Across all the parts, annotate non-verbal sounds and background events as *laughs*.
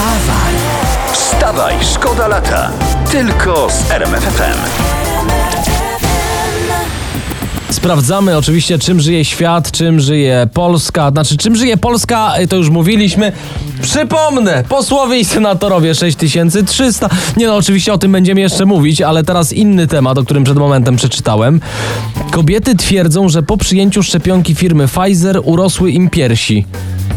Wstawaj! Wstawaj, szkoda lata. Tylko z RMFFM. Sprawdzamy oczywiście, czym żyje świat, czym żyje Polska. Znaczy, czym żyje Polska, y, to już mówiliśmy. Przypomnę, posłowie i senatorowie 6300. Nie no, oczywiście o tym będziemy jeszcze mówić, ale teraz inny temat, o którym przed momentem przeczytałem. Kobiety twierdzą, że po przyjęciu szczepionki firmy Pfizer urosły im piersi.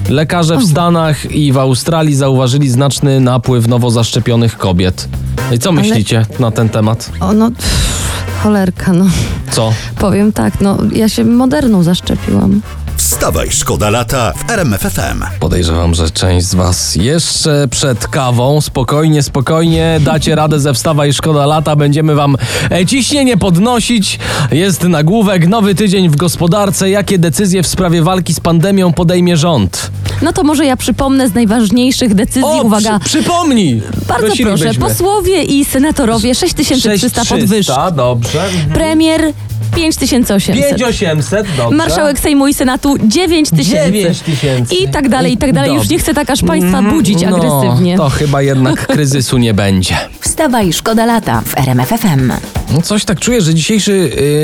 Lekarze w Stanach i w Australii zauważyli znaczny napływ nowo zaszczepionych kobiet. No I co myślicie na ten temat? O no, pff, cholerka, no. Co? Powiem tak, no ja się moderną zaszczepiłam. Wstawaj, szkoda lata w RMFFM. Podejrzewam, że część z Was jeszcze przed kawą, spokojnie, spokojnie, dacie radę ze wstawa i szkoda lata. Będziemy Wam e, ciśnienie podnosić. Jest nagłówek, nowy tydzień w gospodarce. Jakie decyzje w sprawie walki z pandemią podejmie rząd? No to może ja przypomnę z najważniejszych decyzji, O, uwaga, przy, przypomnij! bardzo proszę, Prosilibyśmy. posłowie i senatorowie 6300 podwyżki. dobrze. Premier 5800. 5800, dobrze. Marszałek Sejmu i Senatu 9000. 9000. I tak dalej, i tak dalej. Już nie chcę tak aż państwa budzić agresywnie. No, to chyba jednak *laughs* kryzysu nie będzie. Wstawaj, szkoda lata w RMFFM. No coś tak czuję, że dzisiejszy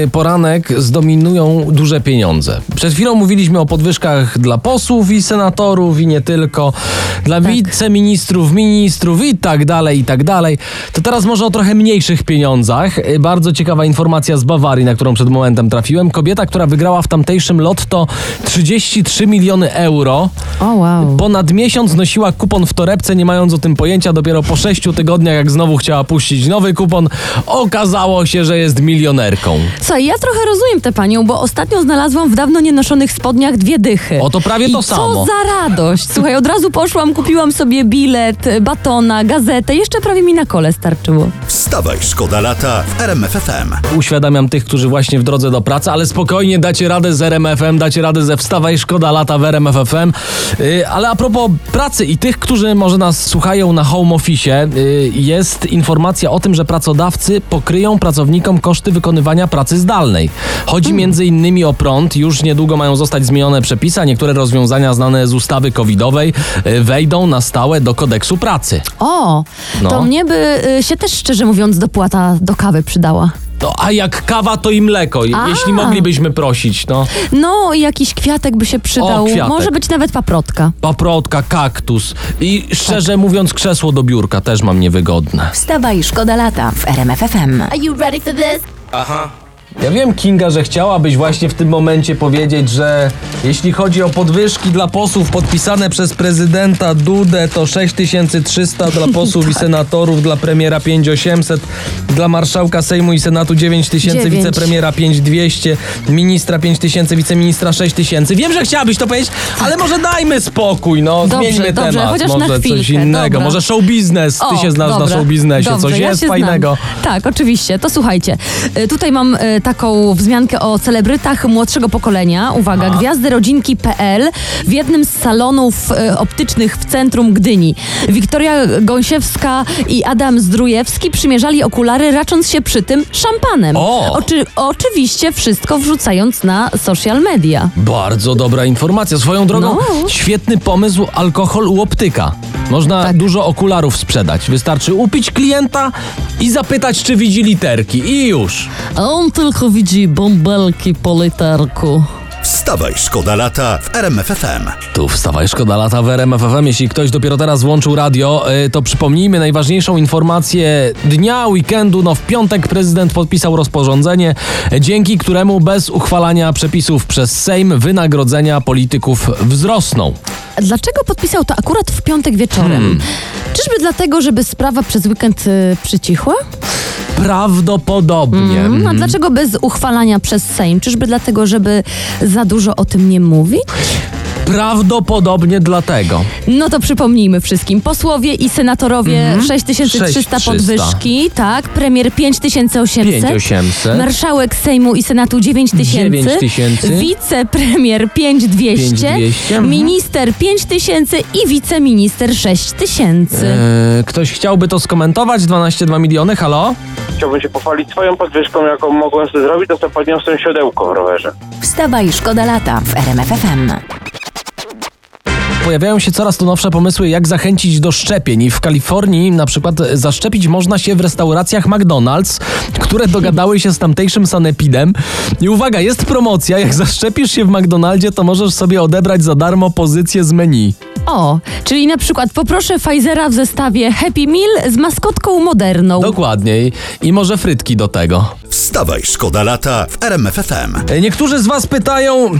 y, poranek zdominują duże pieniądze. Przed chwilą mówiliśmy o podwyżkach dla posłów i senatorów i nie tylko, dla Tak. wiceministrów, ministrów i tak dalej, i tak dalej. To teraz może o trochę mniejszych pieniądzach. Y, bardzo ciekawa informacja z Bawarii, na którą przed momentem trafiłem. Kobieta, która wygrała w tamtejszym lotto 33 miliony euro. O wow. Ponad miesiąc nosiła kupon w torebce, nie mając o tym pojęcia. Dopiero po sześciu tygodniach, jak znowu chciała puścić nowy kupon, okazało się, że jest milionerką. Słuchaj, ja trochę rozumiem tę panią, bo ostatnio znalazłam w dawno nienoszonych spodniach dwie dychy. O, to prawie I to samo. co za radość. Słuchaj, od razu poszłam, kupiłam sobie bilet, batona, gazetę. Jeszcze prawie mi na kole starczyło. Wstawaj, szkoda lata w RMFFM. Uświadamiam tych, którzy właśnie w drodze do pracy, ale spokojnie dacie radę z RMFM, dacie radę ze Wstawa i Szkoda lata w RMFFM. Yy, ale a propos pracy i tych, którzy może nas słuchają na home office, yy, jest informacja o tym, że pracodawcy pokryją pracownikom koszty wykonywania pracy zdalnej. Chodzi między innymi o prąd. Już niedługo mają zostać zmienione przepisy, a niektóre rozwiązania znane z ustawy covidowej yy, wejdą na stałe do kodeksu pracy. O, No. to mnie by y, się też szczerze mówiąc dopłata do kawy przydała. No, a jak kawa, to i mleko, A. jeśli moglibyśmy prosić, no. No, jakiś kwiatek by się przydał. Kwiatek. Może być nawet paprotka. paprotka, kaktus i szczerze mówiąc krzesło do biurka też mam niewygodne. Wstawaj, szkoda lata w RMFFM. Are you ready for this? Ja wiem, Kinga, że chciałabyś właśnie w tym momencie powiedzieć, że jeśli chodzi o podwyżki dla posłów podpisane przez prezydenta Dudę, to 6300 dla *laughs* posłów i senatorów, dla premiera 5800, dla marszałka Sejmu i Senatu 9000, Dziewięć. wicepremiera 5200, ministra 5000, wiceministra 6000. Wiem, że chciałabyś to powiedzieć, ale może dajmy spokój, no, Dobrze, zmieńmy dobrze, temat. chociaż na może coś chwilkę, innego, dobra. może show biznes. Ty O, się znasz dobra, na show biznesie, dobrze, coś ja jest się fajnego. Znam. Tak, oczywiście. To słuchajcie. y, Tutaj mam y, taką wzmiankę o celebrytach młodszego pokolenia. Uwaga, gwiazdy rodzinki.pl w jednym z salonów y, optycznych w centrum Gdyni. Wiktoria Gąsiewska i Adam Zdrujewski przymierzali okulary, racząc się przy tym szampanem. O! Oczy, oczywiście wszystko wrzucając na social media. Bardzo dobra informacja. Swoją drogą, No. świetny pomysł alkohol u optyka. Można Tak. dużo okularów sprzedać. Wystarczy upić klienta i zapytać, czy widzi literki. I już. A on tylko widzi bąbelki po literku. Wstawaj, szkoda lata w RMFFM. Tu wstawaj, szkoda lata w RMF FM. Jeśli ktoś dopiero teraz włączył radio, y, to przypomnijmy najważniejszą informację dnia, weekendu. No w piątek prezydent podpisał rozporządzenie, dzięki któremu bez uchwalania przepisów przez Sejm wynagrodzenia polityków wzrosną. Dlaczego podpisał to akurat w piątek wieczorem? Hmm. Czyżby dlatego, żeby sprawa przez weekend y, przycichła? Prawdopodobnie. Mm, a dlaczego bez uchwalania przez Sejm? Czyżby dlatego, żeby za dużo o tym nie mówić? Prawdopodobnie dlatego. No to przypomnijmy wszystkim. Posłowie i senatorowie 6300 6300. podwyżki, tak? Premier 5800. 5800. Marszałek Sejmu i Senatu 9000. 9000. Wicepremier 5200. 5200, mhm. Minister 5000 i wiceminister 6000. Eee, ktoś chciałby to skomentować? 12,2 miliony, halo? Chciałbym się pochwalić swoją podwyżką, jaką mogłem sobie zrobić, to sobie podniosłem siodełko w rowerze. Wstawaj, szkoda lata w RMFFM. Pojawiają się coraz to nowsze pomysły, jak zachęcić do szczepień. I w Kalifornii na przykład zaszczepić można się w restauracjach McDonald's, które dogadały się z tamtejszym sanepidem. I uwaga, jest promocja, jak zaszczepisz się w McDonaldzie, to możesz sobie odebrać za darmo pozycję z menu. O, czyli na przykład poproszę Pfizera w zestawie Happy Meal z maskotką moderną. Dokładnie. I- może frytki do tego. Wstawaj, szkoda lata w RMF FM. Niektórzy z Was pytają,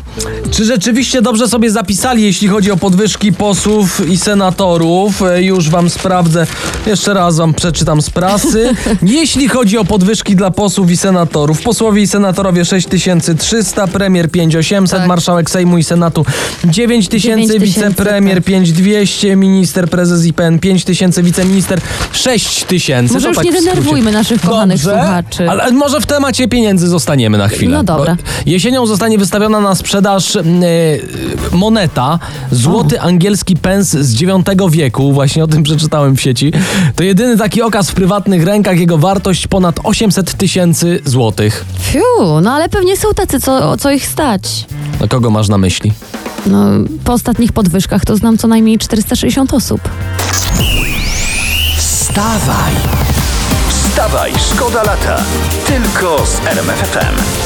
czy rzeczywiście dobrze sobie zapisali, jeśli chodzi o podwyżki posłów i senatorów. E, Już Wam sprawdzę, jeszcze raz Wam przeczytam z prasy. *laughs* Jeśli chodzi o podwyżki dla posłów i senatorów, posłowie i senatorowie 6300, premier 5800, Tak. marszałek Sejmu i Senatu 9000, 9000, wicepremier tak. 5200, minister, prezes IPN 5000, wiceminister 6000. Może To już tak nie denerwujmy naszych kochanych Dobrze, słuchaczy. Ale może w temacie pieniędzy zostaniemy na chwilę. No dobra. Jesienią zostanie wystawiona na sprzedaż e, moneta, złoty angielski pens z IX wieku. Właśnie o tym przeczytałem w sieci. To jedyny taki okaz w prywatnych rękach. Jego wartość ponad 800 tysięcy złotych. Fiu, no ale pewnie są tacy, co, co ich stać. No kogo masz na myśli? No, po ostatnich podwyżkach to znam co najmniej 460 osób. Wstawaj! Wstawaj, szkoda lata. Tylko z RMF FM.